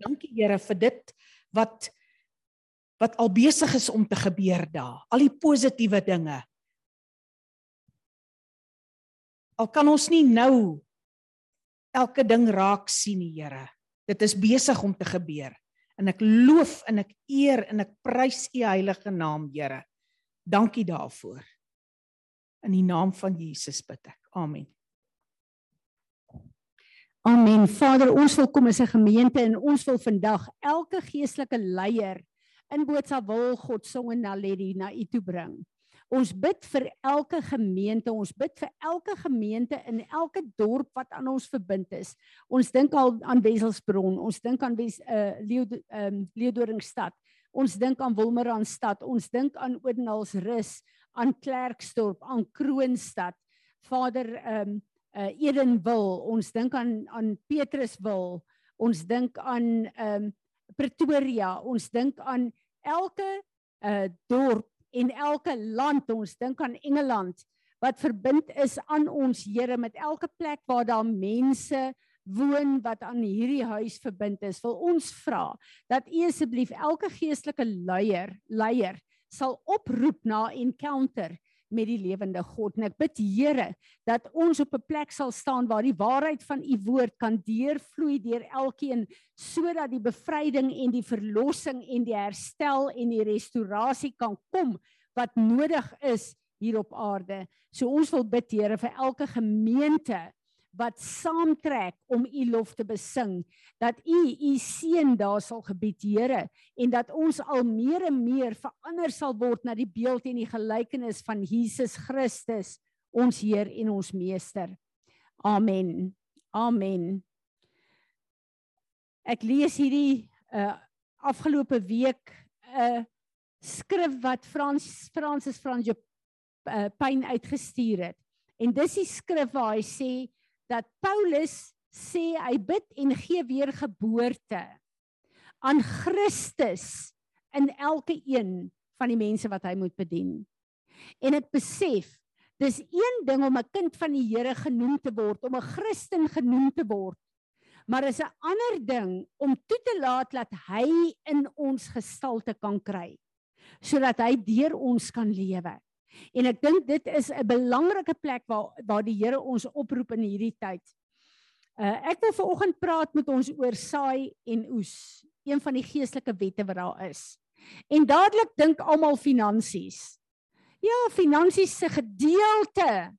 Dankie Here vir dit wat wat al besig is om te gebeur daar. Al die positiewe dinge. Al kan ons nie nou elke ding raak sien, Here. Dit is besig om te gebeur. En ek loof en ek eer en ek prys U heilige naam, Here. Dankie daarvoor. In die naam van Jesus bid ek. Amen. Amen. Vader, ons wil kom as 'n gemeente en ons wil vandag elke geestelike leier in boodskap wil God songe na Lady na U toe bring. Ons bid vir elke gemeente, ons bid vir elke gemeente in elke dorp wat aan ons verbind is. Ons dink al aan Wesselsbron, ons dink aan Wes uh Leo ehm um, Leeudoringstad. Ons dink aan Wilmerandstad, ons dink aan Odenhalsrus, aan Klerksdorp, aan Kroonstad. Vader ehm um, uh Edenwil, ons dink aan aan Petruswil, ons dink aan ehm um, Pretoria, ons dink aan elke uh dorp en elke land, ons dink aan Engeland wat verbind is aan ons Here met elke plek waar daar mense woon wat aan hierdie huis verbind is. Wil ons vra dat U asseblief elke geestelike leier leier sal oproep na encounter met die lewende God. En ek bid Here dat ons op 'n plek sal staan waar die waarheid van u woord kan deurvloei deur elkeen sodat die bevryding en die verlossing en die herstel en die restaurasie kan kom wat nodig is hier op aarde. So ons wil bid Here vir elke gemeente wat saamtrek om u lof te besing dat u u seën daar sal gebied Here en dat ons al meer en meer verander sal word na die beeld en die gelykenis van Jesus Christus ons Heer en ons meester. Amen. Amen. Ek lees hierdie uh afgelope week 'n uh, skrif wat Frans Francis Frans uh, Pyn uitgestuur het. En dis die skrif waar hy sê dat Paulus sê hy bid en gee weer geboorte aan Christus in elke een van die mense wat hy moet bedien. En ek besef dis een ding om 'n kind van die Here genoem te word, om 'n Christen genoem te word. Maar is 'n ander ding om toe te laat dat hy in ons gestalte kan kry sodat hy deur ons kan lewe. En ek dink dit is 'n belangrike plek waar waar die Here ons oproep in hierdie tyd. Uh ek wil vanoggend praat met ons oor saai en oes, een van die geestelike wette wat daar is. En dadelik dink almal finansies. Ja, finansies se gedeelte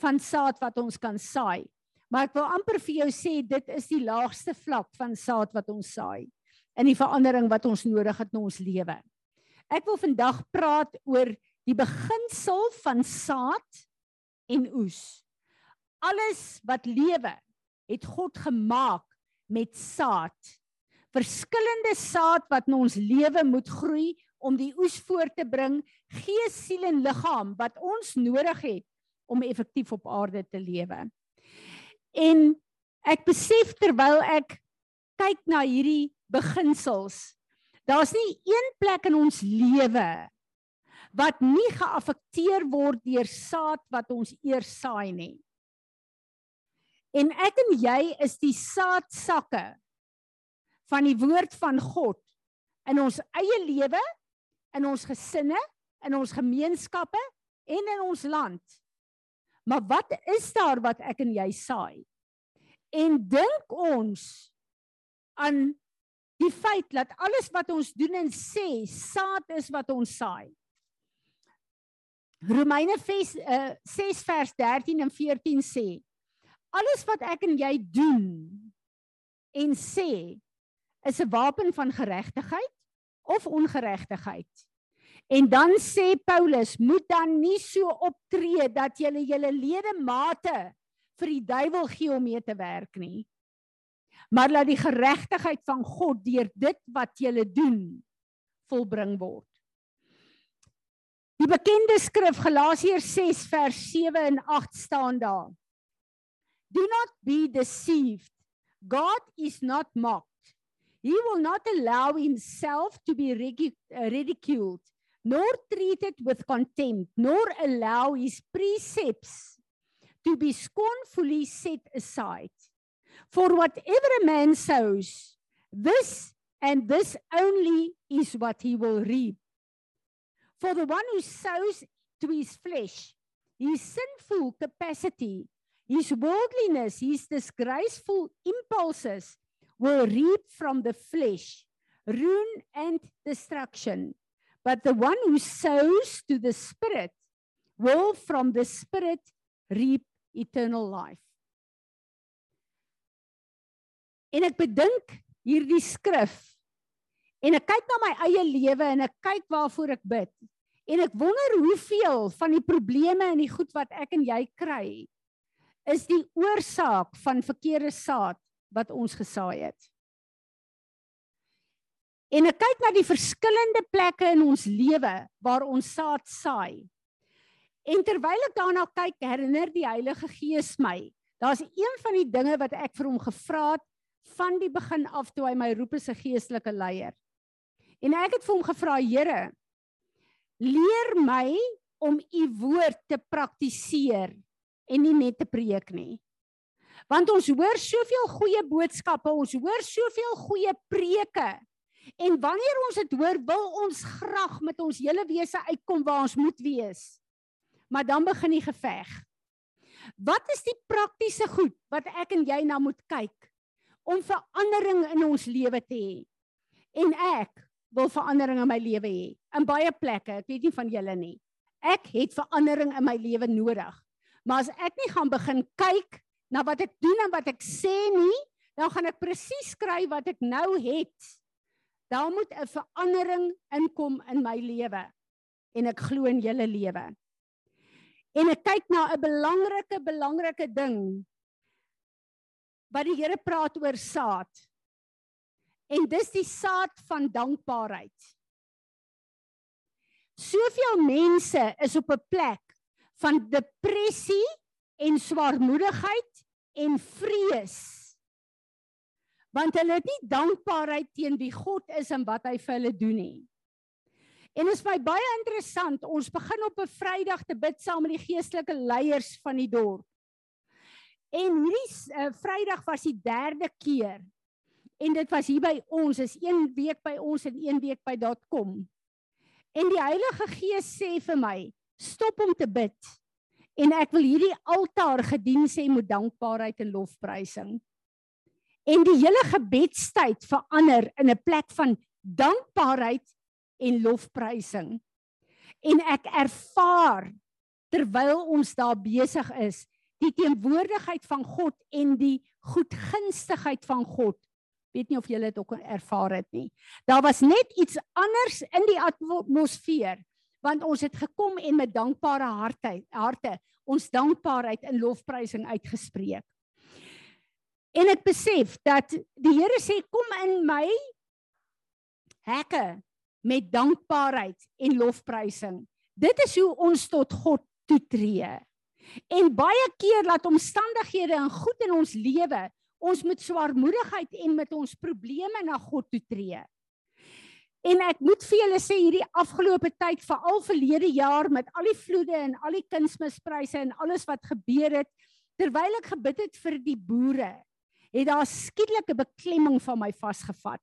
van saad wat ons kan saai. Maar ek wil amper vir jou sê dit is die laagste vlak van saad wat ons saai in die verandering wat ons nodig het in ons lewe. Ek wil vandag praat oor die beginsel van saad en oes. Alles wat lewe het God gemaak met saad. Verskillende saad wat in ons lewe moet groei om die oes voort te bring, gees, siel en liggaam wat ons nodig het om effektief op aarde te lewe. En ek besef terwyl ek kyk na hierdie beginsels, daar's nie een plek in ons lewe wat nie geaffekteer word deur saad wat ons eers saai nie. En ek en jy is die saadsakke van die woord van God in ons eie lewe, in ons gesinne, in ons gemeenskappe en in ons land. Maar wat is daar wat ek en jy saai? En dink ons aan die feit dat alles wat ons doen en sê saad is wat ons saai. Romeine 6 uh, 6 vers 13 en 14 sê alles wat ek en jy doen en sê is 'n wapen van geregtigheid of ongeregtigheid. En dan sê Paulus, moet dan nie so optree dat jy julle ledemate vir die duiwel gee om mee te werk nie. Maar laat die geregtigheid van God deur dit wat jy doen volbring word. Die bekende skrif Galasiërs 6 vers 7 en 8 staan daar. Do not be deceived. God is not mocked. He will not allow himself to be ridiculed, nor treated with contempt, nor allow his precepts to be scornfully set aside. For whatever a man sows, This and this only is what he will reap. For the one who sows to his flesh, his sinful capacity, his worldliness, his disgraceful impulses will reap from the flesh ruin and destruction. But the one who sows to the Spirit will from the Spirit reap eternal life. En ek bedink hierdie skrif en ek kyk na my eie lewe en ek kyk waarvoor ek bid en ek wonder hoeveel van die probleme en die goed wat ek en jy kry is die oorsaak van verkeerde saad wat ons gesaai het. En ek kyk na die verskillende plekke in ons lewe waar ons saad saai. En terwyl ek daarna kyk, herinner die Heilige Gees my. Daar's een van die dinge wat ek vir hom gevra het van die begin af toe hy my roep as 'n geestelike leier. En ek het vir hom gevra, Here, leer my om u woord te praktiseer en nie net te preek nie. Want ons hoor soveel goeie boodskappe, ons hoor soveel goeie preke. En wanneer ons dit hoor, wil ons graag met ons hele wese uitkom waar ons moet wees. Maar dan begin die geveg. Wat is die praktiese goed wat ek en jy nou moet kyk om verandering in ons lewe te hê? En ek wil verandering in my lewe hê. In baie plekke, ek weet nie van julle nie. Ek het verandering in my lewe nodig. Maar as ek nie gaan begin kyk na wat ek doen en wat ek sê nie, dan gaan ek presies kry wat ek nou het. Daar moet 'n verandering inkom in my lewe en ek glo in julle lewe. En ek kyk na 'n belangrike belangrike ding wat die Here praat oor saad. En dis die saad van dankbaarheid. Soveel mense is op 'n plek van depressie en swaarmoedigheid en vrees want hulle het nie dankbaarheid teen wie God is en wat hy vir hulle doen nie. En dit is my baie interessant. Ons begin op 'n Vrydag te bid saam met die geestelike leiers van die dorp. En hierdie uh, Vrydag was die derde keer. En dit was hier by ons, is een week by ons en een week by .com. En die Heilige Gees sê vir my, stop om te bid. En ek wil hierdie altaar gedien sê met dankbaarheid en lofprysing en die hele gebedstyd verander in 'n plek van dankbaarheid en lofprysing. En ek ervaar terwyl ons daar besig is, die teenwoordigheid van God en die goedgunstigheid van God. Weet nie of julle dit ook ervaar het nie. Daar was net iets anders in die atmosfeer want ons het gekom en met dankbare harte harte ons dankbaarheid en lofprysing uitgespreek. En ek besef dat die Here sê kom in my hekke met dankbaarheid en lofprysing. Dit is hoe ons tot God toetree. En baie keer laat omstandighede en goed in ons lewe ons met swaarmoedigheid en met ons probleme na God toetree. En ek moet vir julle sê hierdie afgelope tyd, veral verlede jaar met al die vloede en al die kunsmispryse en alles wat gebeur het, terwyl ek gebid het vir die boere, het daar skielike beklemming van my vasgevat.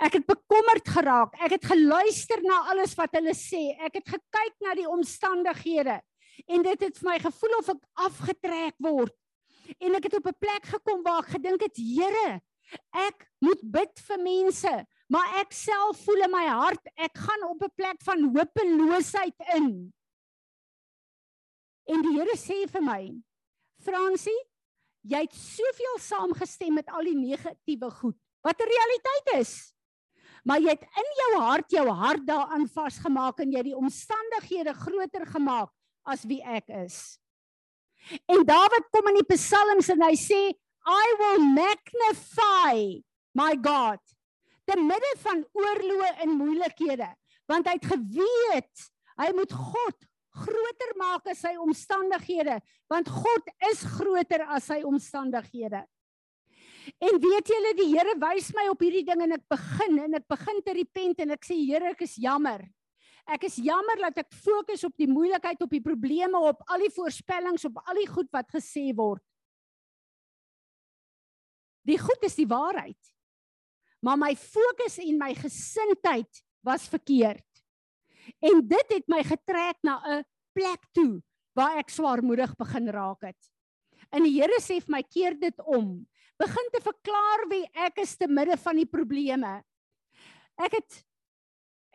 Ek het bekommerd geraak. Ek het geluister na alles wat hulle sê. Ek het gekyk na die omstandighede en dit het vir my gevoel of ek afgetrek word. En ek het op 'n plek gekom waar ek gedink het, Here, ek moet bid vir mense, maar ek self voel in my hart ek gaan op 'n plek van hopeloosheid in. En die Here sê vir my, Fransie, jy het soveel saamgestem met al die negatiewe goed wat 'n realiteit is. Maar jy het in jou hart jou hart daaraan vasgemaak en jy die omstandighede groter gemaak as wie ek is. En Dawid kom in die psalms en hy sê I will magnify my God te midde van oorloë en moeilikhede want hy het geweet hy moet God groter maak as sy omstandighede, want God is groter as sy omstandighede. En weet julle die Here wys my op hierdie ding en ek begin en ek begin te repent en ek sê Here ek is jammer. Ek is jammer dat ek fokus op die moeilikheid, op die probleme, op al die voorspellings, op al die goed wat gesê word. Die goed is die waarheid. maar my fokus en my gesindheid was verkeerd. En dit het my getrek na 'n plek toe waar ek swaarmoedig begin raak het. En die Here sê vir my keer dit om. Begin te verklaar wie ek is te midde van die probleme. Ek het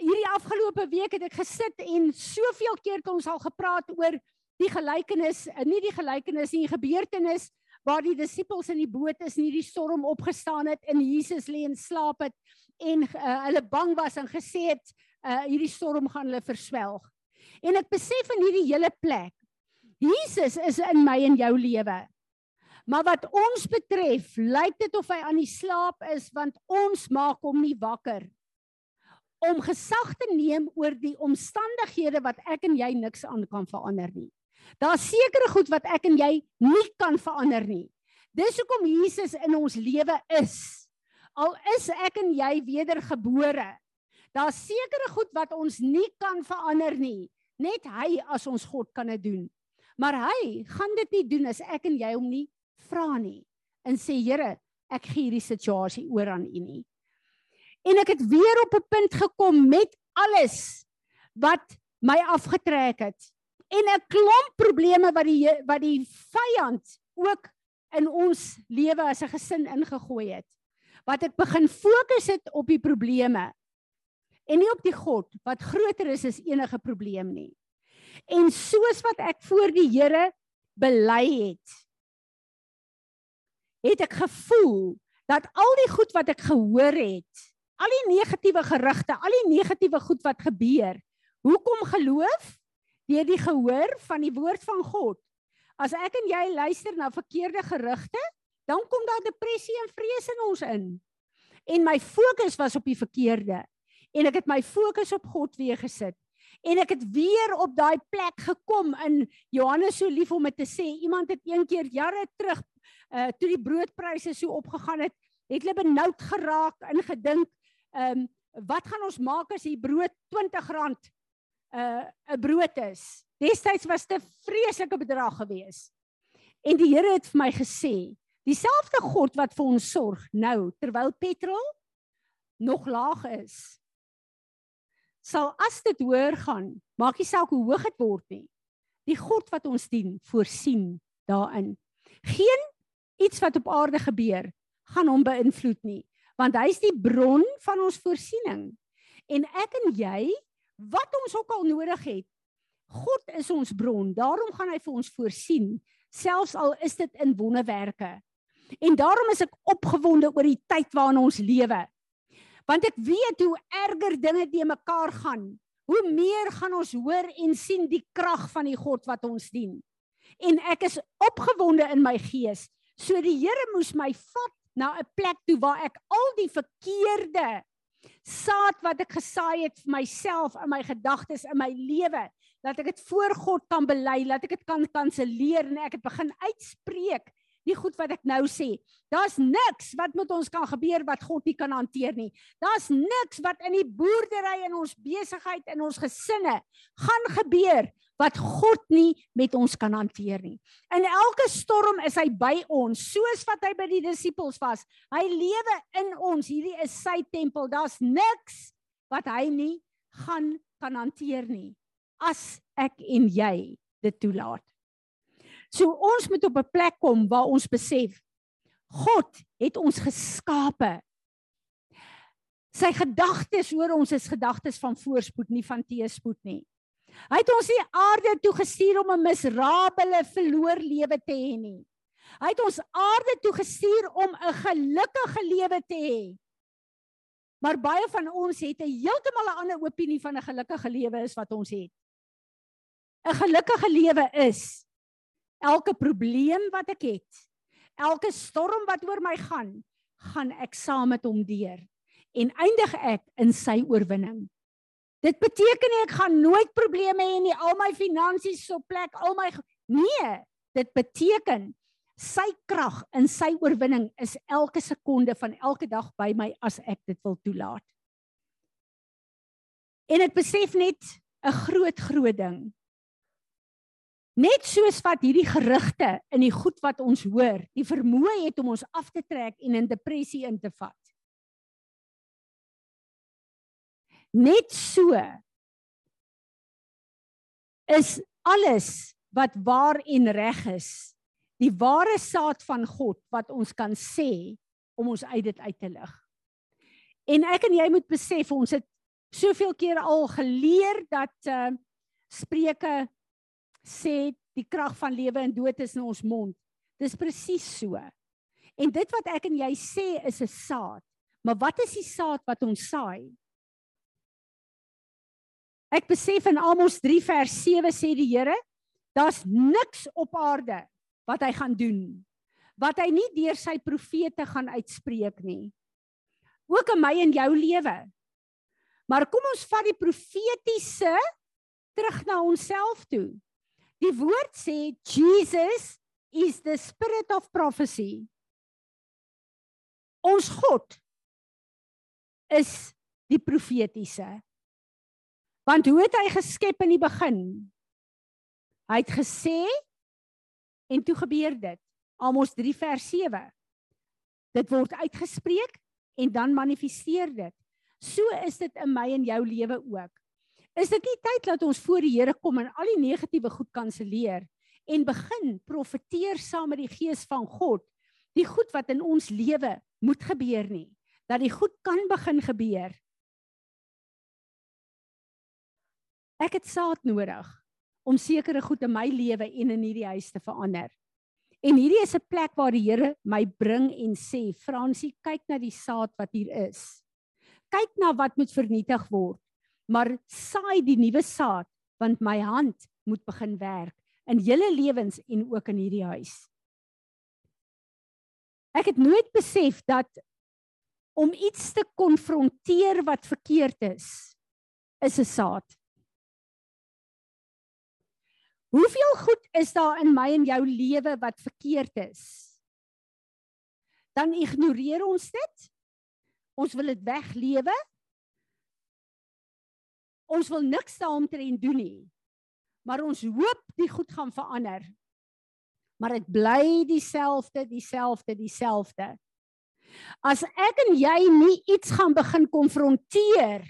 hierdie afgelope week het ek gesit en soveel keer het ons al gepraat oor die gelykenis, nie die gelykenis nie, die gebeurtenis waar die disippels in die boot is en hierdie storm opgestaan het en Jesus lê en slaap het en uh, hulle bang was en gesê het uh, hierdie storm gaan hulle verswelg. En ek besef in hierdie hele plek Jesus is in my en jou lewe. Maar wat ons betref, lyk dit of hy aan die slaap is want ons maak hom nie wakker om gesag te neem oor die omstandighede wat ek en jy niks aan kan verander nie. Daar's sekere goed wat ek en jy nie kan verander nie. Dis hoekom Jesus in ons lewe is. Al is ek en jy wedergebore. Daar's sekere goed wat ons nie kan verander nie. Net hy as ons God kan dit doen. Maar hy gaan dit nie doen as ek en jy hom nie vra nie. En sê Here, ek gee hierdie situasie oor aan U nie. En ek het weer op 'n punt gekom met alles wat my afgetrek het en 'n klomp probleme wat die wat die vyand ook in ons lewe as 'n gesin ingegooi het. Wat ek begin fokus het op die probleme en nie op die God wat groter is as enige probleem nie. En soos wat ek voor die Here bely het, het ek gevoel dat al die goed wat ek gehoor het, al die negatiewe gerugte, al die negatiewe goed wat gebeur, hoekom geloof? deur die gehoor van die woord van God. As ek en jy luister na verkeerde gerugte, dan kom daar depressie en vrees in ons in. En my fokus was op die verkeerde en ek het my fokus op God weer gesit. En ek het weer op daai plek gekom in Johannes so lief om dit te sê. Iemand het een keer jare terug uh toe die broodpryse so opgegaan het, het hulle benoud geraak en gedink, ehm um, wat gaan ons maak as die brood R20 'n uh, 'n brood is. Destyds was dit 'n vreeslike bedrag gewees. En die Here het vir my gesê, dieselfde God wat vir ons sorg nou terwyl petrol nog laag is, sal as dit hoër gaan, maak nie saak hoe hoog dit word nie. Die God wat ons dien, voorsien daarin. Geen iets wat op aarde gebeur gaan hom beïnvloed nie, want hy is die bron van ons voorsiening. En ek en jy wat ons ook al nodig het. God is ons bron. Daarom gaan hy vir ons voorsien, selfs al is dit in wonderwerke. En daarom is ek opgewonde oor die tyd waarin ons lewe. Want ek weet hoe erger dinge te mekaar gaan. Hoe meer gaan ons hoor en sien die krag van die God wat ons dien. En ek is opgewonde in my gees. So die Here moes my vat na 'n plek toe waar ek al die verkeerde saad wat ek gesaai het vir myself in my gedagtes in my lewe dat ek dit voor God kan bely, dat ek dit kan kanselleer en ek het begin uitspreek die goed wat ek nou sê. Daar's niks wat met ons kan gebeur wat God nie kan hanteer nie. Daar's niks wat in die boerdery en ons besigheid en ons gesinne gaan gebeur wat God nie met ons kan hanteer nie. In elke storm is hy by ons, soos wat hy by die disippels was. Hy lewe in ons. Hierdie is sy tempel. Daar's niks wat hy nie gaan kan hanteer nie as ek en jy dit toelaat. So ons moet op 'n plek kom waar ons besef God het ons geskape. Sy gedagtes oor ons is gedagtes van voorspoed, nie van teëspoed nie. Hy het ons nie aarde toe gestuur om 'n miserabele verloor lewe te hê nie. Hy het ons aarde toe gestuur om 'n gelukkige lewe te hê. Maar baie van ons het 'n heeltemal 'n ander opinie van 'n gelukkige lewe is wat ons het. 'n Gelukkige lewe is elke probleem wat ek het, elke storm wat oor my gaan, gaan ek saam met hom deur en eindig ek in sy oorwinning. Dit beteken nie ek gaan nooit probleme hê nie, al my finansies op plek, al my nee, dit beteken sy krag in sy oorwinning is elke sekonde van elke dag by my as ek dit wil toelaat. En ek besef net 'n groot groot ding. Net soos wat hierdie gerugte in die goed wat ons hoor, die vermoë het om ons af te trek en in depressie in te vat. Net so is alles wat waar en reg is, die ware saad van God wat ons kan sê om ons uit dit uit te lig. En ek en jy moet besef ons het soveel keer al geleer dat uh Spreuke sê die krag van lewe en dood is in ons mond. Dis presies so. En dit wat ek en jy sê is 'n saad. Maar wat is die saad wat ons saai? Ek besef in Amos 3 vers 7 sê die Here, daar's niks op aarde wat hy gaan doen wat hy nie deur sy profete gaan uitspreek nie. Ook in my en jou lewe. Maar kom ons vat die profetiese terug na onsself toe. Die woord sê Jesus is the spirit of prophecy. Ons God is die profetiese. Want hoe het hy geskep in die begin? Hy het gesê en toe gebeur dit. Amos 3 vers 7. Dit word uitgespreek en dan manifesteer dit. So is dit in my en jou lewe ook. Is dit nie tyd dat ons voor die Here kom en al die negatiewe goed kanselleer en begin profeteer saam met die gees van God, die goed wat in ons lewe moet gebeur nie, dat die goed kan begin gebeur Ek het saad nodig om sekere goed in my lewe en in hierdie huis te verander. En hierdie is 'n plek waar die Here my bring en sê, Fransie, kyk na die saad wat hier is. Kyk na wat moet vernietig word, maar saai die nuwe saad want my hand moet begin werk in julle lewens en ook in hierdie huis. Ek het nooit besef dat om iets te konfronteer wat verkeerd is, is 'n saad. Hoeveel goed is daar in my en jou lewe wat verkeerd is? Dan ignoreer ons dit. Ons wil dit weglewe. Ons wil niks daaromtrent doen nie. Maar ons hoop die goed gaan verander. Maar dit bly dieselfde, dieselfde, dieselfde. As ek en jy nie iets gaan begin konfronteer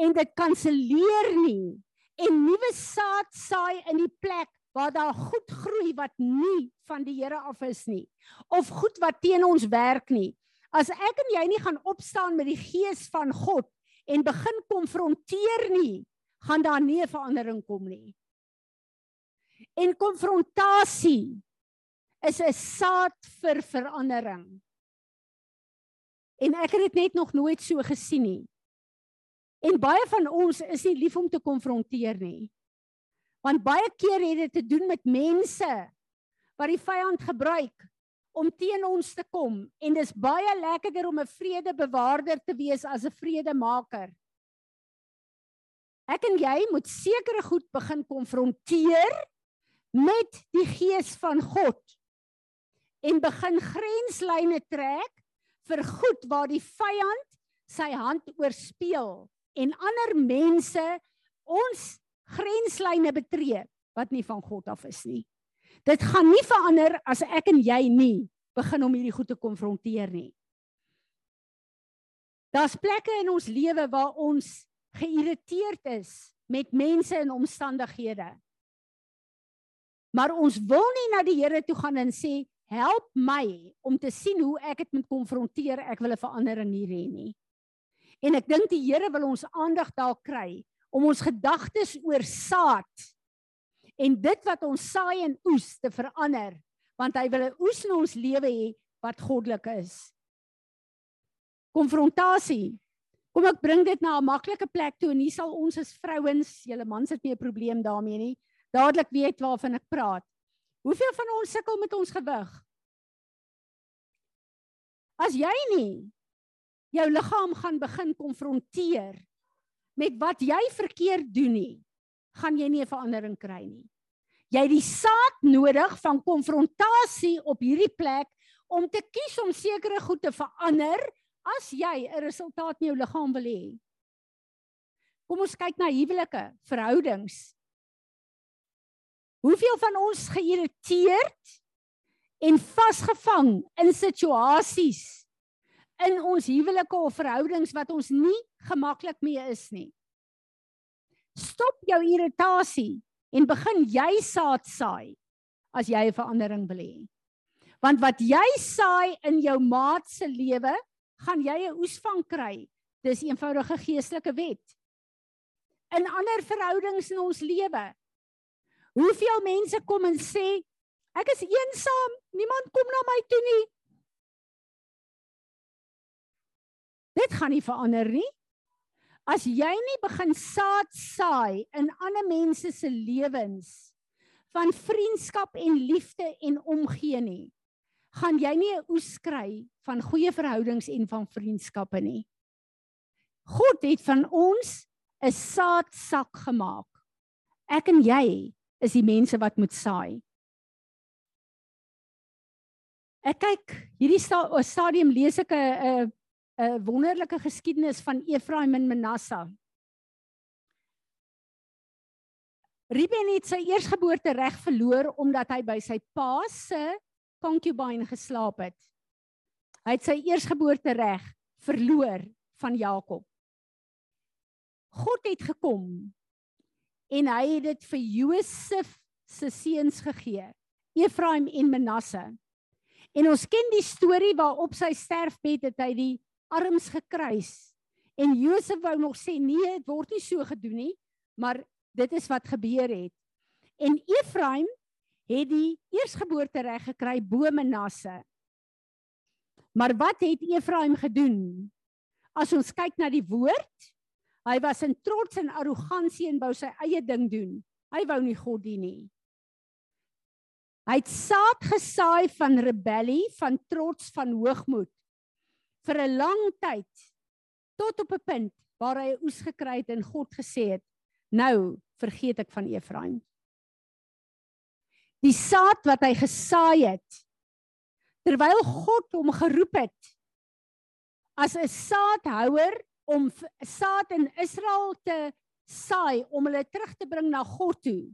en dit kanselleer nie, en nuwe saad saai in die plek waar daar goed groei wat nie van die Here af is nie of goed wat teen ons werk nie. As ek en jy nie gaan opstaan met die gees van God en begin konfronteer nie, gaan daar nie 'n verandering kom nie. En konfrontasie is 'n saad vir verandering. En ek het dit net nog nooit so gesien nie. En baie van ons is nie lief om te konfronteer nie. Want baie keer het dit te doen met mense wat die vyand gebruik om teen ons te kom en dis baie lekkerder om 'n vredebewaarder te wees as 'n vredemaker. Ek en jy moet sekere goed begin konfronteer met die gees van God en begin grenslyne trek vir goed waar die vyand sy hand oorspeel en ander mense ons grenslyne betree wat nie van God af is nie. Dit gaan nie verander as ek en jy nie begin om hierdie goed te konfronteer nie. Daar's plekke in ons lewe waar ons geïrriteerd is met mense en omstandighede. Maar ons wil nie na die Here toe gaan en sê help my om te sien hoe ek dit moet konfronteer. Ek wil 'n verandering hier hê nie. En ek dink die Here wil ons aandag daar kry om ons gedagtes oor saad en dit wat ons saai en oes te verander want hy wil 'n oes in ons lewe hê wat goddelik is. Konfrontasie. Kom ek bring dit na 'n maklike plek toe en hier sal ons as vrouens, julle mans het nie 'n probleem daarmee nie, dadelik weet waarvan ek praat. Hoeveel van ons sukkel met ons gewig? As jy nie jou liggaam gaan begin konfronteer met wat jy verkeerd doen nie, gaan jy nie 'n verandering kry nie. Jy het die saad nodig van konfrontasie op hierdie plek om te kies om sekere goed te verander as jy 'n resultaat in jou liggaam wil hê. Kom ons kyk na huwelike, verhoudings. Hoeveel van ons geïrriteerd en vasgevang in situasies in ons huwelike of verhoudings wat ons nie gemaklik mee is nie. Stop jou irritasie en begin jy saad saai as jy 'n verandering wil hê. Want wat jy saai in jou maat se lewe, gaan jy 'n oes van kry. Dis eenvoudige geestelike wet. In ander verhoudings in ons lewe. Hoeveel mense kom en sê ek is eensaam, niemand kom na my toe nie. Dit gaan nie verander nie. As jy nie begin saad saai in ander mense se lewens van vriendskap en liefde en omgee nie, gaan jy nie 'n oes kry van goeie verhoudings en van vriendskappe nie. God het van ons 'n saadsak gemaak. Ek en jy is die mense wat moet saai. Ek kyk hierdie stadium lees ek 'n 'n 'n wonderlike geskiedenis van Efraim en Manasseh. Ruben het sy eersgeboorte reg verloor omdat hy by sy pa se concubine geslaap het. Hy het sy eersgeboorte reg verloor van Jakob. God het gekom en hy het dit vir Josef se seuns gegee, Efraim en Manasse. En ons ken die storie waarop sy sterfbed het hy die arms gekruis. En Josef wou nog sê nee, dit word nie so gedoen nie, maar dit is wat gebeur het. En Efraim het die eersgeboorte reg gekry bo Manasse. Maar wat het Efraim gedoen? As ons kyk na die woord, hy was in trots en arrogansie en wou sy eie ding doen. Hy wou nie God dien nie. Hy het saad gesaai van rebellie, van trots, van hoogmoed vir 'n lang tyd tot op 'n punt waar hy oes gekry het en God gesê het: "Nou vergeet ek van Efraim." Die saad wat hy gesaai het terwyl God hom geroep het as 'n saadhouer om saad in Israel te saai om hulle terug te bring na God toe,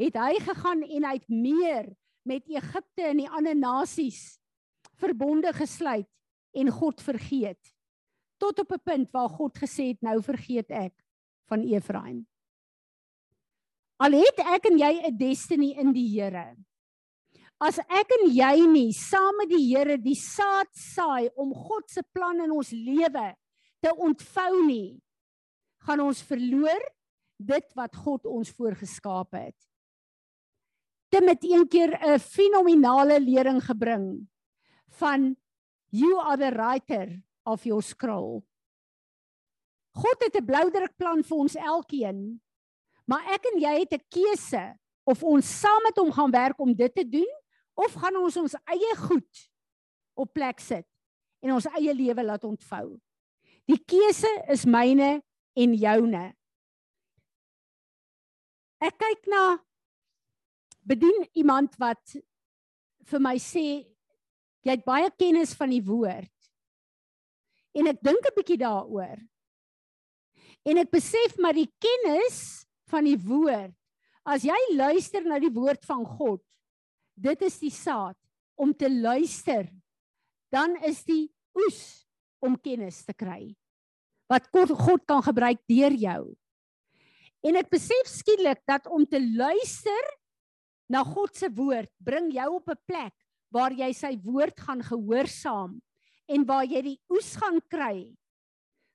het hy gegaan en hy het meer met Egipte en die ander nasies verbonde gesluit en God vergeet tot op 'n punt waar God gesê het nou vergeet ek van Efraim. Al het ek en jy 'n destiny in die Here. As ek en jy nie saam met die Here die saad saai om God se plan in ons lewe te ontvou nie, gaan ons verloor dit wat God ons voorgeskaap het. Tim het een keer 'n fenominale lering gebring van you are the writer of your scroll. God het 'n bloudrukplan vir ons elkeen. Maar ek en jy het 'n keuse of ons saam met hom gaan werk om dit te doen of gaan ons ons eie goed op plek sit en ons eie lewe laat ontvou. Die keuse is myne en joune. Ek kyk na bedien iemand wat vir my sê jy het baie kennis van die woord. En ek dink 'n bietjie daaroor. En ek besef maar die kennis van die woord. As jy luister na die woord van God, dit is die saad om te luister. Dan is die oes om kennis te kry. Wat God, kan gebruik deur jou. En ek besef skielik dat om te luister na God se woord bring jou op 'n plek waar jy sy woord gaan gehoorsaam en waar jy die oes gaan kry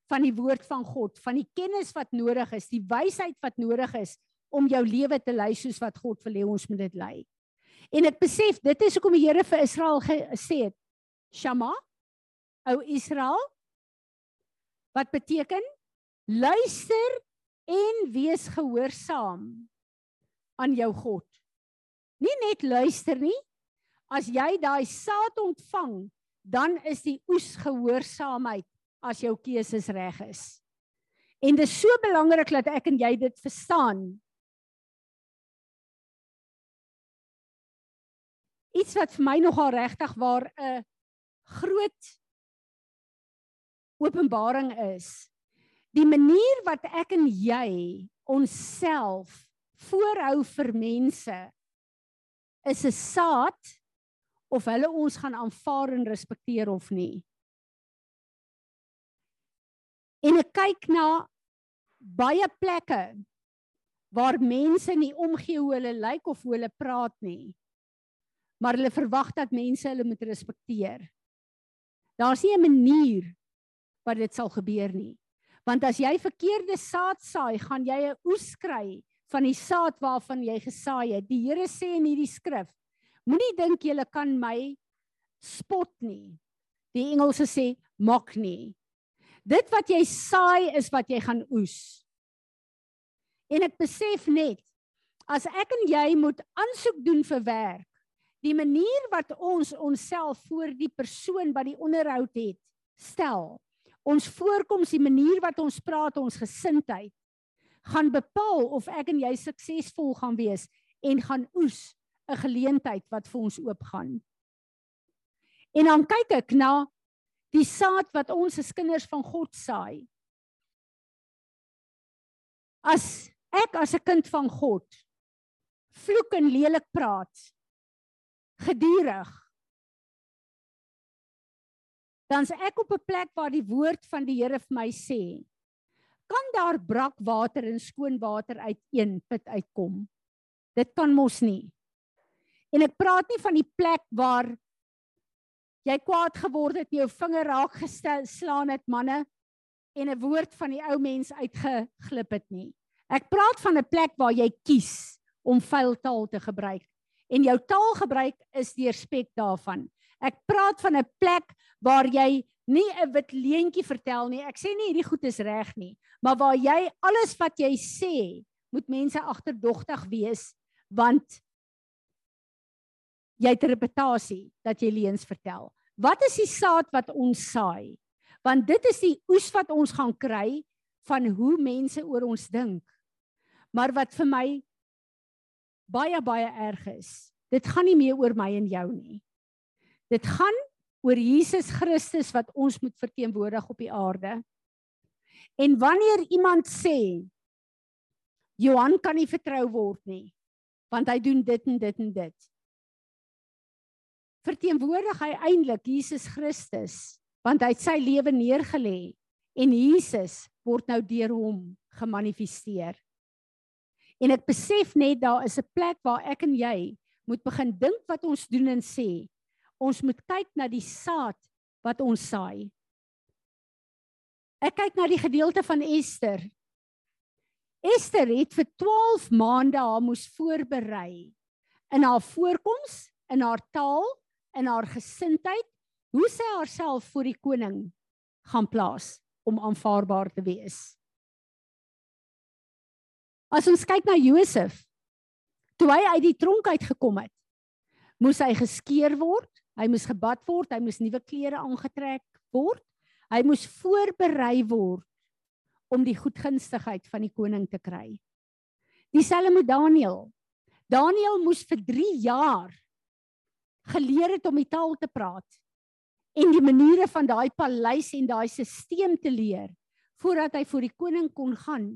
van die woord van God, van die kennis wat nodig is, die wysheid wat nodig is om jou lewe te lei soos wat God wil hê ons moet dit lei. En ek besef dit is hoekom die Here vir Israel gesê het: "Shama, ou Israel, wat beteken luister en wees gehoorsaam aan jou God. Nie net luister nie. As jy daai saad ontvang, dan is die oes gehoorsaamheid as jou keuses reg is. En dit is so belangrik dat ek en jy dit verstaan. Iets wat vir my nogal regtig waar 'n groot openbaring is. Die manier wat ek en jy onsself voorhou vir mense is 'n saad of hulle ons gaan aanvaar en respekteer of nie. En ek kyk na baie plekke waar mense nie omgee hoe hulle lyk of hoe hulle praat nie. Maar hulle verwag dat mense hulle moet respekteer. Daar's nie 'n manier wat dit sal gebeur nie. Want as jy verkeerde saad saai, gaan jy 'n oes kry van die saad waarvan jy gesaai het. Die Here sê in hierdie skrif: Moenie dink jy kan my spot nie. Die Engelse sê mock nie. Dit wat jy saai is wat jy gaan oes. En ek besef net as ek en jy moet aansoek doen vir werk, die manier wat ons onsself voor die persoon wat die onderhoud het stel, ons voorkoms, die manier wat ons praat, ons gesindheid gaan bepaal of ek en jy suksesvol gaan wees en gaan oes 'n geleentheid wat vir ons oopgaan. En dan kyk ek na die saad wat ons as kinders van God saai. As ek as 'n kind van God vloek en lelik praat gedurig dan is ek op 'n plek waar die woord van die Here vir my sê kan daar brak water en skoon water uit een put uitkom dit kan mos nie en ek praat nie van die plek waar jy kwaad geword het jou vinger raak geslaan het manne en 'n woord van die ou mens uitgeglip het nie Ek praat van 'n plek waar jy kies om vuil taal te gebruik en jou taalgebruik is die respek daarvan. Ek praat van 'n plek waar jy nie 'n wit leentjie vertel nie. Ek sê nie hierdie goed is reg nie, maar waar jy alles wat jy sê, moet mense agterdogtig wees want jy het 'n reputasie dat jy leuns vertel. Wat is die saad wat ons saai? Want dit is die oes wat ons gaan kry van hoe mense oor ons dink. Maar wat vir my baie baie erg is, dit gaan nie meer oor my en jou nie. Dit gaan oor Jesus Christus wat ons moet verteenwoordig op die aarde. En wanneer iemand sê Johan kan nie vertrou word nie, want hy doen dit en dit en dit. Verteenwoordig hy eintlik Jesus Christus, want hy het sy lewe neergelê en Jesus word nou deur hom gemanifesteer. En ek besef net daar is 'n plek waar ek en jy moet begin dink wat ons doen en sê. Ons moet kyk na die saad wat ons saai. Ek kyk na die gedeelte van Ester. Ester het vir 12 maande haar moes voorberei in haar voorkoms, in haar taal, in haar gesindheid, hoe sy haarself voor die koning gaan plaas om aanvaarbaar te wees. As ons kyk na Josef, toe hy uit die tronk uit gekom het, moes hy geskeer word, hy moes gebad word, hy moes nuwe klere aangetrek word. Hy moes voorberei word om die goedgunstigheid van die koning te kry. Dieselfde met Daniël. Daniël moes vir 3 jaar geleer het om die taal te praat en die maniere van daai paleis en daai stelsel te leer voordat hy voor die koning kon gaan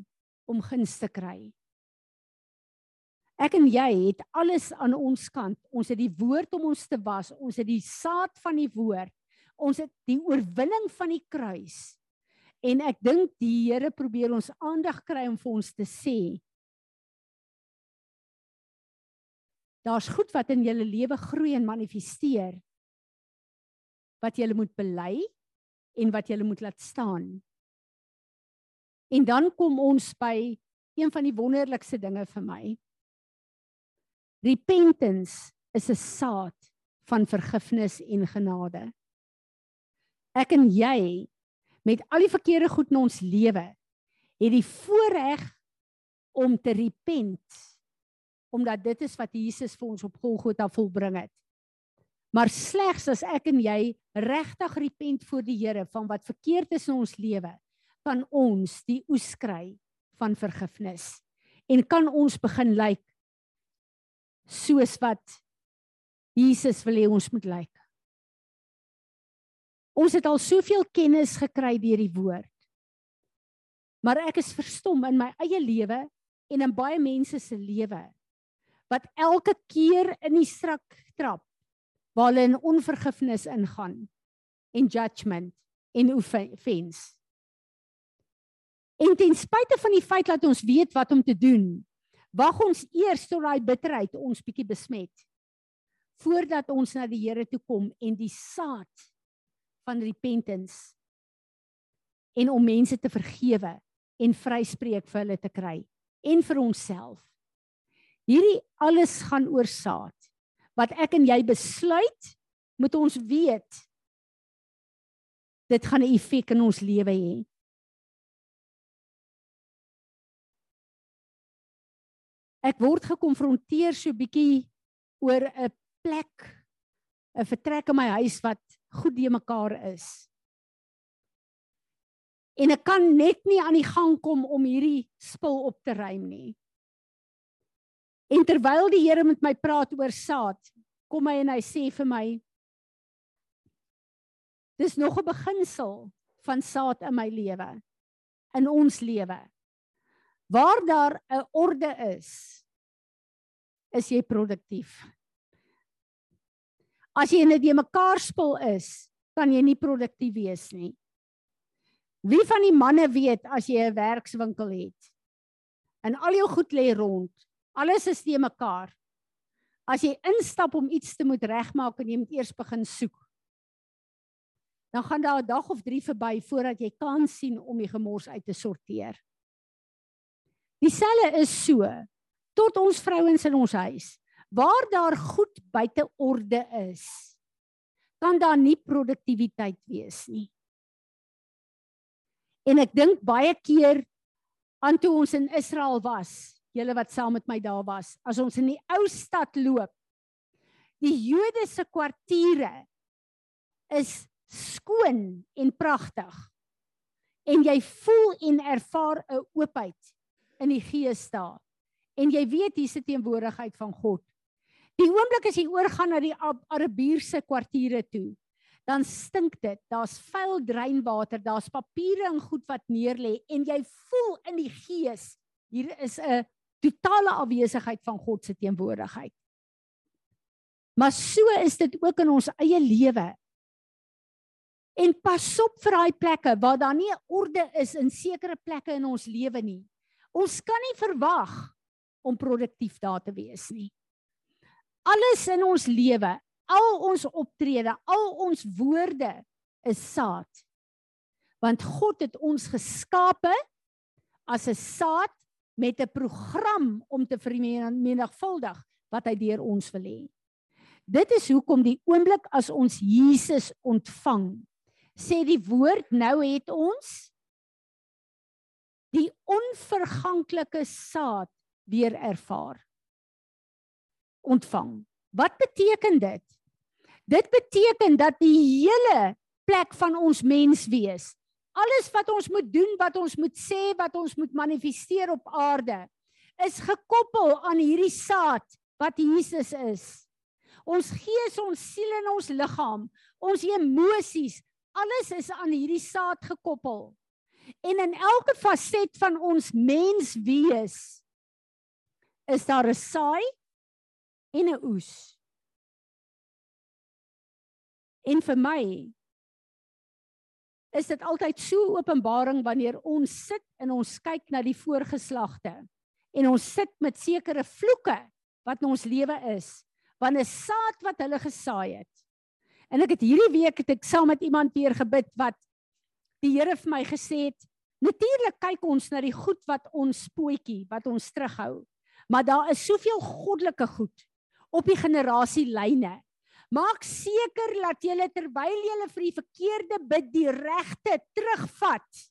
om guns te kry. Ek en jy het alles aan ons kant. Ons het die woord om ons te was. Ons het die saad van die woord. Ons het die oorwinning van die kruis. En ek dink die Here probeer ons aandag kry om vir ons te sê Daar's goed wat in julle lewe groei en manifesteer wat jy moet bely en wat jy moet laat staan. En dan kom ons by een van die wonderlikste dinge vir my. Repentance is 'n saad van vergifnis en genade. Ek en jy met al die verkeerde goed in ons lewe het die voorreg om te repent omdat dit is wat Jesus vir ons op Golgotha volbring het. Maar slegs as ek en jy regtig repent voor die Here van wat verkeerd is in ons lewe, kan ons die oes kry van vergifnis en kan ons begin lyk soos wat Jesus wil hê ons moet lyk. Ons het al soveel kennis gekry deur die woord. Maar ek is verstom in my eie lewe en in baie mense se lewe wat elke keer in die strak trap waar hulle in onvergifnis ingaan en judgement en offense En ten spyte van die feit dat ons weet wat om te doen, wag ons eers tot daai bitterheid ons bietjie besmet voordat ons na die Here toe kom en die saad van repentance en om mense te vergewe en vryspreek vir hulle te kry en vir onsself. Hierdie alles gaan oor saad. Wat ek en jy besluit, moet ons weet dit gaan 'n effek in ons lewe hê. Ek word gekonfronteer so bietjie oor 'n plek 'n vertrek in my huis wat goed de mekaar is. En ek kan net nie aan die gang kom om hierdie spul op te ruim nie. En terwyl die Here met my praat oor saad, kom hy en hy sê vir my Dis nog 'n beginsel van saad in my lewe, in ons lewe. Waar daar 'n orde is, is jy produktief. As jy net die mekaar spul is, kan jy nie produktief wees nie. Wie van die manne weet as jy 'n werkswinkel het en al jou goed lê rond, alles is te mekaar. As jy instap om iets te moet regmaak en jy moet eers begin soek, dan gaan daar 'n dag of 3 verby voordat jy kan sien om die gemors uit te sorteer. Dieselfde is so tot ons vrouens in ons huis waar daar goed buite orde is, kan daar nie produktiwiteit wees nie. En ek dink baie keer aan toe ons in Israel was, julle wat saam met my daar was, as ons in die ou stad loop, die Jode se kwartiere is skoon en pragtig. En jy voel en ervaar 'n oopheid in die gees daar. En jy weet hier die teenwoordigheid van God. Die oomblik as jy oorgaan na die Arabiese kwartiere toe, dan stink dit. Daar's vuil dreinwater, daar's papiere en goed wat neerlê en jy voel in die gees hier is 'n totale afwesigheid van God se teenwoordigheid. Maar so is dit ook in ons eie lewe. En pas op vir daai plekke waar daar nie orde is in sekere plekke in ons lewe nie. Ons kan nie verwag om produktief daar te wees nie alles in ons lewe, al ons optrede, al ons woorde is saad. Want God het ons geskape as 'n saad met 'n program om te vermenigvuldig wat hy deur ons wil hê. Dit is hoekom die oomblik as ons Jesus ontvang, sê die woord nou het ons die onverganklike saad weer ervaar ontvang. Wat beteken dit? Dit beteken dat die hele plek van ons mens wees, alles wat ons moet doen, wat ons moet sê, wat ons moet manifesteer op aarde, is gekoppel aan hierdie saad wat Jesus is. Ons gees, ons siel en ons liggaam, ons emosies, alles is aan hierdie saad gekoppel. En in elke faset van ons mens wees is daar 'n saai en 'n oes. En vir my is dit altyd so openbaring wanneer ons sit en ons kyk na die voorgeslagte en ons sit met sekere vloeke wat in ons lewe is van 'n saad wat hulle gesaai het. En ek het hierdie week het ek saam met iemand weer gebid wat die Here vir my gesê het, natuurlik kyk ons na die goed wat ons spoetjie, wat ons terughou. Maar daar is soveel goddelike goed op die generasielyne. Maak seker dat jy terwyl jy vir die verkeerde bid die regte terugvat.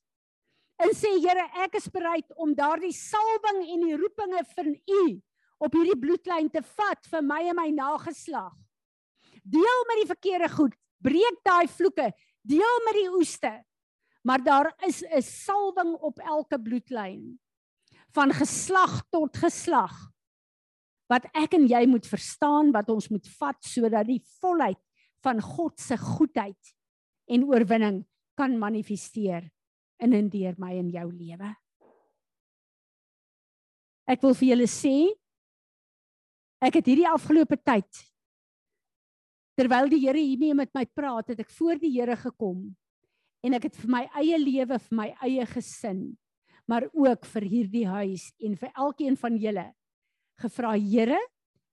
En sê Here, ek is bereid om daardie salwing en die roepinge van U op hierdie bloedlyn te vat vir my en my nageslag. Deel met die verkeerde goed, breek daai vloeke, deel met die oeste. Maar daar is 'n salwing op elke bloedlyn van geslag tot geslag wat ek en jy moet verstaan wat ons moet vat sodat die volheid van God se goedheid en oorwinning kan manifesteer in en deur my en jou lewe. Ek wil vir julle sê ek het hierdie afgelope tyd terwyl die Here hiermee met my praat, het ek voor die Here gekom en ek het vir my eie lewe, vir my eie gesin, maar ook vir hierdie huis en vir elkeen van julle gevra Here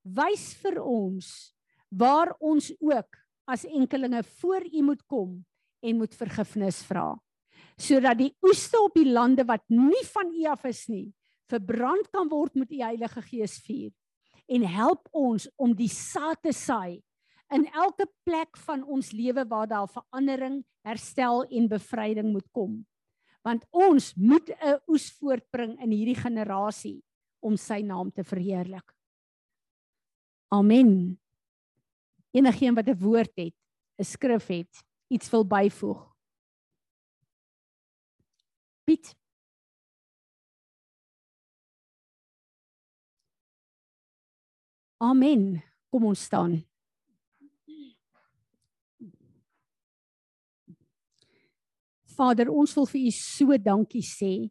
wys vir ons waar ons ook as enkelinge voor u moet kom en moet vergifnis vra sodat die oeste op die lande wat nie van u af is nie verbrand kan word met u Heilige Gees vuur en help ons om die saad te saai in elke plek van ons lewe waar daar verandering, herstel en bevryding moet kom. Want ons moet 'n oes voortbring in hierdie generasie om sy naam te verheerlik. Amen. Enigeen wat 'n woord het, 'n skrif het, iets wil byvoeg. Piet Amen. Kom ons staan. Vader, ons wil vir U so dankie sê.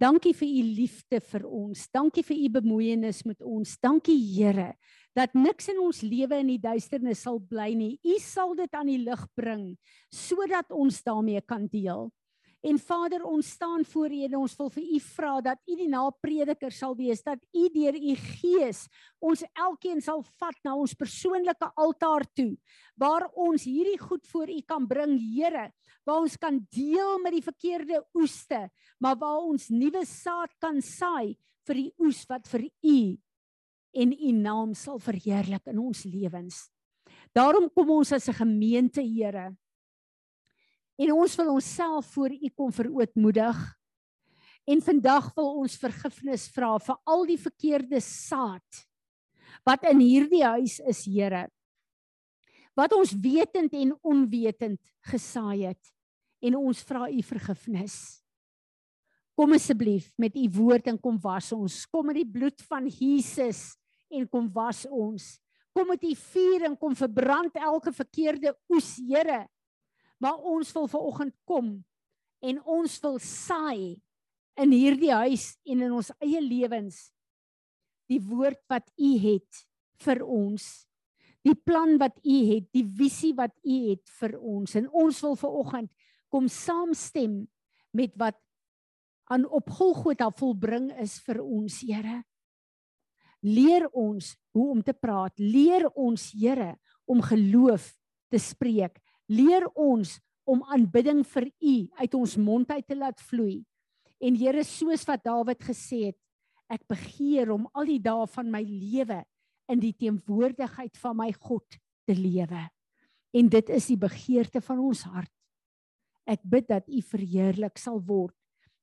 Dankie vir U liefde vir ons. Dankie vir U bemoeienis met ons. Dankie Here dat niks in ons lewe in die duisternis sal bly nie. U sal dit aan die lig bring sodat ons daarmee kan deel. En Vader, ons staan voor U en ons wil vir U vra dat U die naprediker sal wees, dat U deur U Gees ons elkeen sal vat na ons persoonlike altaar toe, waar ons hierdie goed voor U kan bring, Here, waar ons kan deel met die verkeerde oeste, maar waar ons nuwe saad kan saai vir die oes wat vir U en U naam sal verheerlik in ons lewens. Daarom kom ons as 'n gemeente, Here, En ons wil onsself voor U kom verootmoedig. En vandag wil ons vergifnis vra vir al die verkeerde saad wat in hierdie huis is, Here. Wat ons wetend en onwetend gesaai het en ons vra U vergifnis. Kom asseblief met U woord en kom was ons. Kom met die bloed van Jesus en kom was ons. Kom met U vuur en kom verbrand elke verkeerde oes, Here maar ons wil ver oggend kom en ons wil saai in hierdie huis en in ons eie lewens die woord wat u het vir ons die plan wat u het die visie wat u het vir ons. En ons wil ver oggend kom saamstem met wat aan op Golgotha volbring is vir ons Here. Leer ons hoe om te praat. Leer ons Here om geloof te spreek leer ons om aanbidding vir U uit ons mond uit te laat vloei. En Here, soos wat Dawid gesê het, ek begeer om al die dae van my lewe in die teenwoordigheid van my God te lewe. En dit is die begeerte van ons hart. Ek bid dat U verheerlik sal word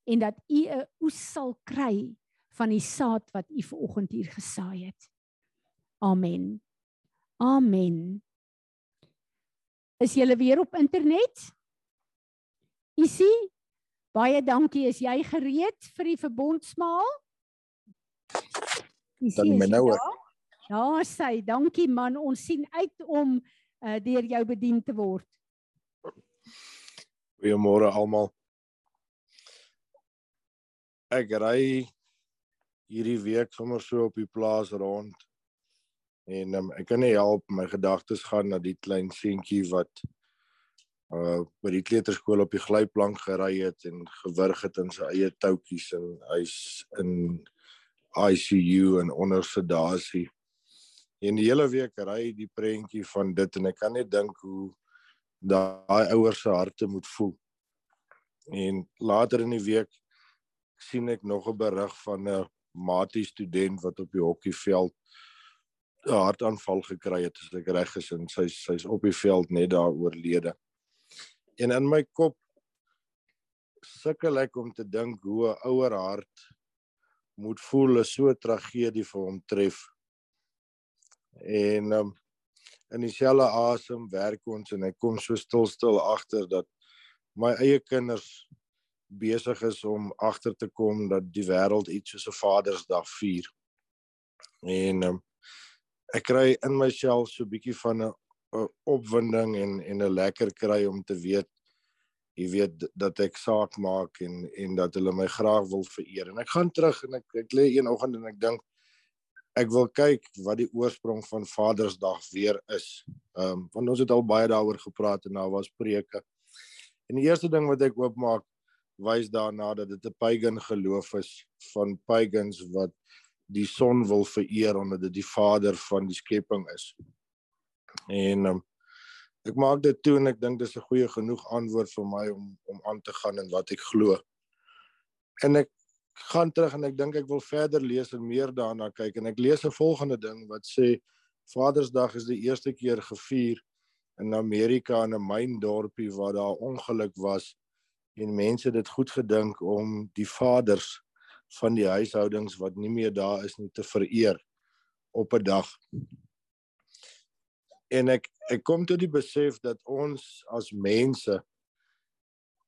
en dat U 'n oes sal kry van die saad wat U vanoggend hier gesaai het. Amen. Amen. Is julle weer op internet? Isie, baie dankie. Is jy gereed vir die verbondsmaal? Dan my nou. Ja, sy, dankie man. Ons sien uit om uh, deur jou bedien te word. Goeiemôre almal. Ek ry hierdie week sommer so op die plaas rond En um, ek kan nie help my gedagtes gaan na die klein seentjie wat uh by die kleuterskool op die glyplank gery het en gewurg het in sy eie toutjies en hy's in ICU en onder sedasie. En die hele week ry die prentjie van dit en ek kan net dink hoe daai ouers se harte moet voel. En later in die week sien ek nog 'n berig van 'n matie student wat op die hokkieveld 'n hartaanval gekry het as ek reg is en sy sy's op die veld net daar oorlede. En in my kop sukkel ek om te dink hoe 'n ouer hart moet voel as so 'n tragedie vir hom tref. En um, in dieselfde asem werk ons en ek kom so stil stil agter dat my eie kinders besig is om agter te kom dat die wêreld iets soos 'n Vadersdag vier. En um, ek kry in myself so 'n bietjie van 'n opwinding en en 'n lekker kry om te weet jy weet dat ek saak maak en en dat hulle my graag wil vereer. En ek gaan terug en ek ek lê een oggend en ek dink ek wil kyk wat die oorsprong van Vadersdag weer is. Ehm um, want ons het al baie daaroor gepraat en daar was preke. En die eerste ding wat ek oopmaak wys daarna dat dit 'n pagan geloof is van pagans wat die son wil vereer omdat dit die vader van die skepping is. En um, ek maak dit toe en ek dink dis 'n goeie genoeg antwoord vir my om om aan te gaan in wat ek glo. En ek gaan terug en ek dink ek wil verder lees en meer daarna kyk en ek lees 'n volgende ding wat sê Vadersdag is die eerste keer gevier in Amerika in 'n myndorpie waar daar ongeluk was en mense dit goed gedink om die vaders van die huishoudings wat nie meer daar is nie te vereer op 'n dag. En ek ek kom tot die besef dat ons as mense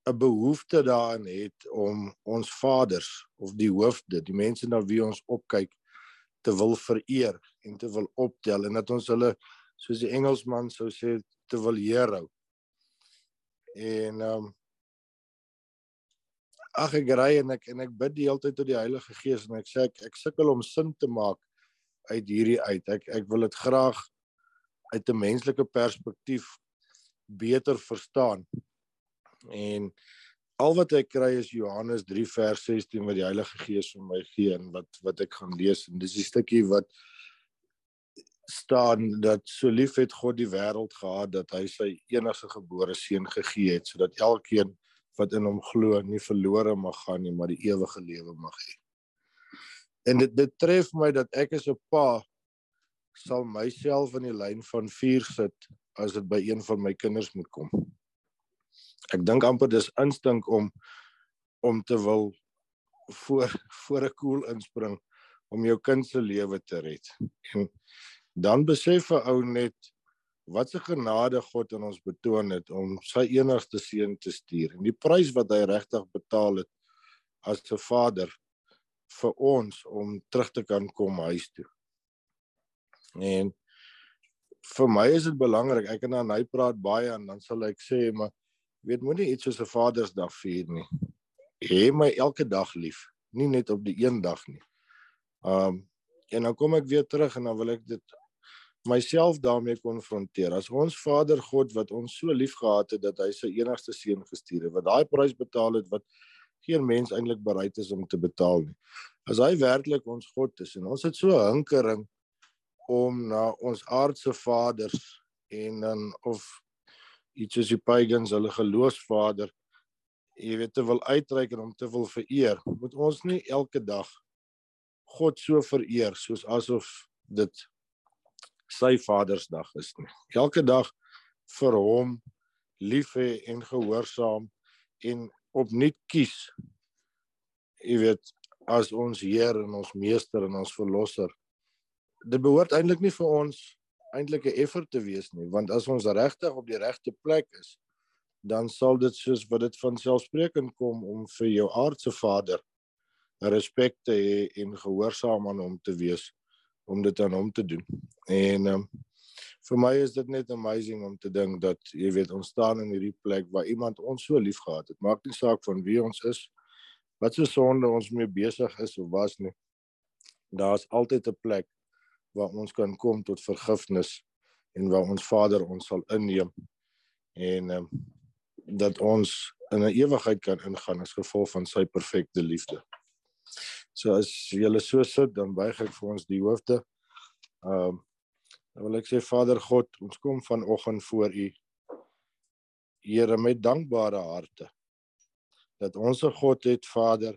'n behoefte daarin het om ons vaders of die hoofde, die mense na wie ons opkyk te wil vereer en te wil optel en dat ons hulle soos die Engelsman sou sê te wil hero. En ehm um, ag ek ry en ek en ek bid die hele tyd tot die Heilige Gees en ek sê ek ek sukkel om sin te maak uit hierdie uit. Ek ek wil dit graag uit 'n menslike perspektief beter verstaan. En al wat ek kry is Johannes 3 vers 16 wat die Heilige Gees vir my gee en wat wat ek gaan lees en dis die stukkie wat staan dat so lief het God die wêreld gehad dat hy sy enigste gebore seun gegee het sodat elkeen wat in hom glo nie verlore mag gaan nie, maar die ewige lewe mag hê. En dit dit tref my dat ek as 'n pa sal myself in die lyn van vuur sit as dit by een van my kinders moet kom. Ek dink amper dis instink om om te wil voor voor 'n koel inspring om jou kind se lewe te red. En dan besef 'n ou net wat 'n genade God aan ons betoon het om sy enigste seun te stuur en die prys wat hy regtig betaal het as 'n vader vir ons om terug te kan kom huis toe. En vir my is dit belangrik. Ek en hy praat baie en dan sal ek sê maar weet moenie iets soos 'n Vadersdag vier nie. Hê my elke dag lief, nie net op die een dag nie. Um en dan kom ek weer terug en dan wil ek dit myself daarmee konfronteer. As ons Vader God wat ons so liefgehad het dat hy sy enigste seun gestuur het, wat daai prys betaal het wat geen mens eintlik bereid is om te betaal nie. As hy werklik ons God is en ons het so hinkering om na ons aardse vaders en dan of iets soos die pagans hulle geloofsvader jy weet te wil uitreik en om te wil vereer, moet ons nie elke dag God so vereer soos asof dit sy Vadersdag is nie. Elke dag vir hom lief hê en gehoorsaam en opnuut kies. Jy weet as ons Heer en ons Meester en ons Verlosser. Dit behoort eintlik nie vir ons eintlik 'n effort te wees nie, want as ons regtig op die regte plek is, dan sal dit soos wat dit van selfsprekend kom om vir jou aardse Vader respek te hê en gehoorsaam aan hom te wees om dit aan hom te doen. En um, vir my is dit net amazing om te dink dat jy weet ons staan in hierdie plek waar iemand ons so liefgehad het. Maak nie saak van wie ons is, wat se sonde ons mee besig is of was nie. Daar's altyd 'n plek waar ons kan kom tot vergifnis en waar ons Vader ons sal inneem en um, dat ons in 'n ewigheid kan ingaan as gevolg van sy perfekte liefde. So as julle so sit, dan buig ek vir ons die hoofde. Ehm um, dan wil ek sê Vader God, ons kom vanoggend voor U. Here met dankbare harte dat ons 'n God het, Vader,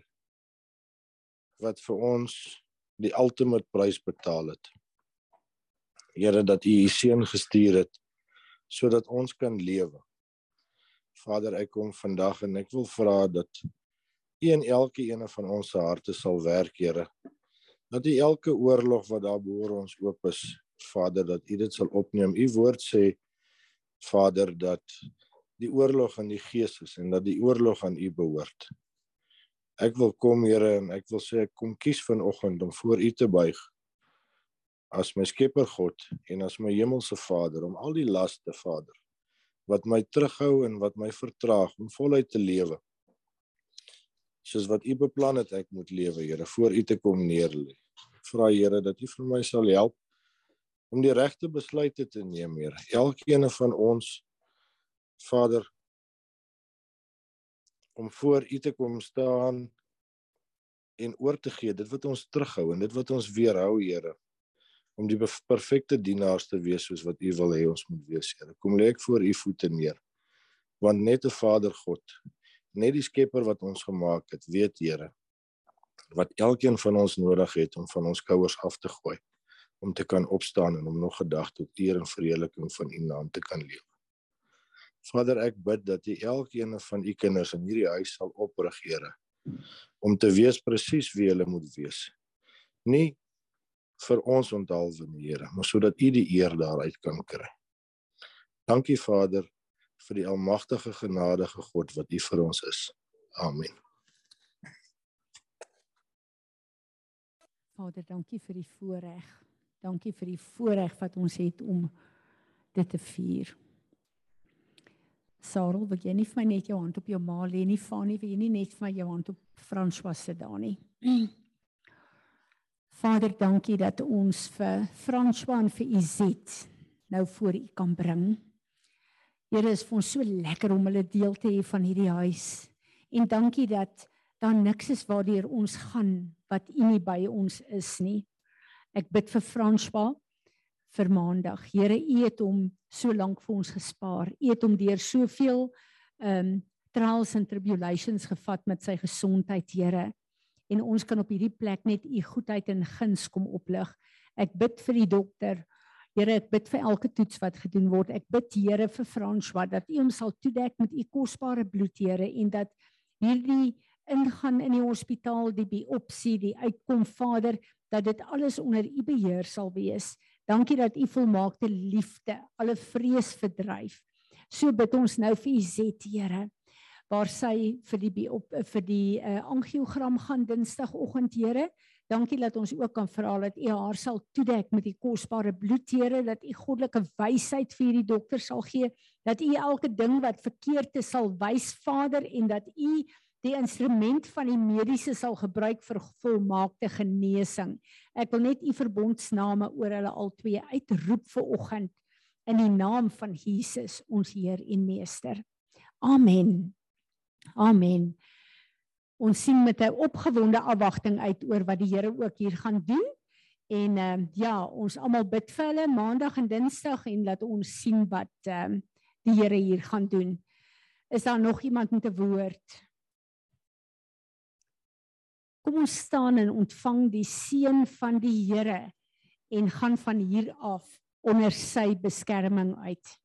wat vir ons die ultimate prys betaal het. Here dat U U seun gestuur het sodat ons kan lewe. Vader, ek kom vandag en ek wil vra dat U en elke een van ons se harte sal werk, Here. Dat U elke oorlog wat daar behoor ons oop is, Vader, dat U dit sal opneem. U woord sê Vader dat die oorlog in die gees is en dat die oorlog aan U behoort. Ek wil kom, Here, en ek wil sê ek kom kies vanoggend om voor U te buig as my Skepper God en as my hemelse Vader om al die laste, Vader, wat my terughou en wat my vertraag om voluit te lewe soos wat u beplan het ek moet lewe, Here, voor u te kom neerlê. Vra Here dat u vir my sal help om die regte besluite te neem, Here. Elkeen van ons Vader om voor U te kom staan en oor te gee dit wat ons terughou en dit wat ons weerhou Here om die perfekte dienaars te wees soos wat U wil hê ons moet wees Here kom lê ek voor U voete neer want net 'n Vader God net die Skepper wat ons gemaak het weet Here wat elkeen van ons nodig het om van ons skouers af te gooi om te kan opstaan en om nog gedag tot eer en verheerliking van U naam te kan lewe. Vader, ek bid dat U elkeen van U kinders in hierdie huis sal oprig, Here, om te wees presies wie hulle moet wees. Nie vir ons onthaalwe nie, Here, maar sodat U die eer daaruit kan kry. Dankie Vader vir die almagtige genadige God wat U vir ons is. Amen. Vader, dankie vir die voorreg. Dankie vir die voorreg wat ons het om dit te vier. Sarel, wil jy nie vir my net jou hand op jou ma lê nie, Fanie, wil jy nie net vir my jou hand op François se daar nie? Vader, dankie dat ons vir François en vir Izet nou voor U kan bring. Here, is vir ons so lekker om hulle deel te hê van hierdie huis. En dankie dat daar niks is waardeur ons gaan wat U nie by ons is nie. Ek bid vir François vir Maandag. Here, U het hom so lank vir ons gespaar. U het hom deur soveel ehm um, trials and tribulations gevat met sy gesondheid, Here. En ons kan op hierdie plek net U goedheid en guns kom oplig. Ek bid vir die dokter. Here, ek bid vir elke toets wat gedoen word. Ek bid Here vir François dat U hom sal toedek met U kosbare bloed, Here, en dat hierdie ingaan in die hospitaal die biopsie die uitkom Vader dat dit alles onder u beheer sal wees. Dankie dat u volmaakte liefde alle vrees verdryf. So bid ons nou vir u Zet Here waar sy vir die op vir die uh, angiogram gaan Dinsdagoggend Here. Dankie dat ons ook kan vra dat u haar sal toedek met die kosbare bloed Here dat u goddelike wysheid vir hierdie dokter sal gee dat u elke ding wat verkeerd is sal wys Vader en dat u die instrument van die mediese sal gebruik vir volmaakte genesing. Ek wil net u verbondsname oor hulle albei uitroep vir oggend in die naam van Jesus, ons Heer en Meester. Amen. Amen. Ons sien met 'n opgewonde afwagting uit oor wat die Here ook hier gaan doen. En ehm uh, ja, ons almal bid vir hulle maandag en dinsdag en laat ons sien wat ehm uh, die Here hier gaan doen. Is daar nog iemand met 'n woord? Kom ons staan en ontvang die seën van die Here en gaan van hier af onder sy beskerming uit.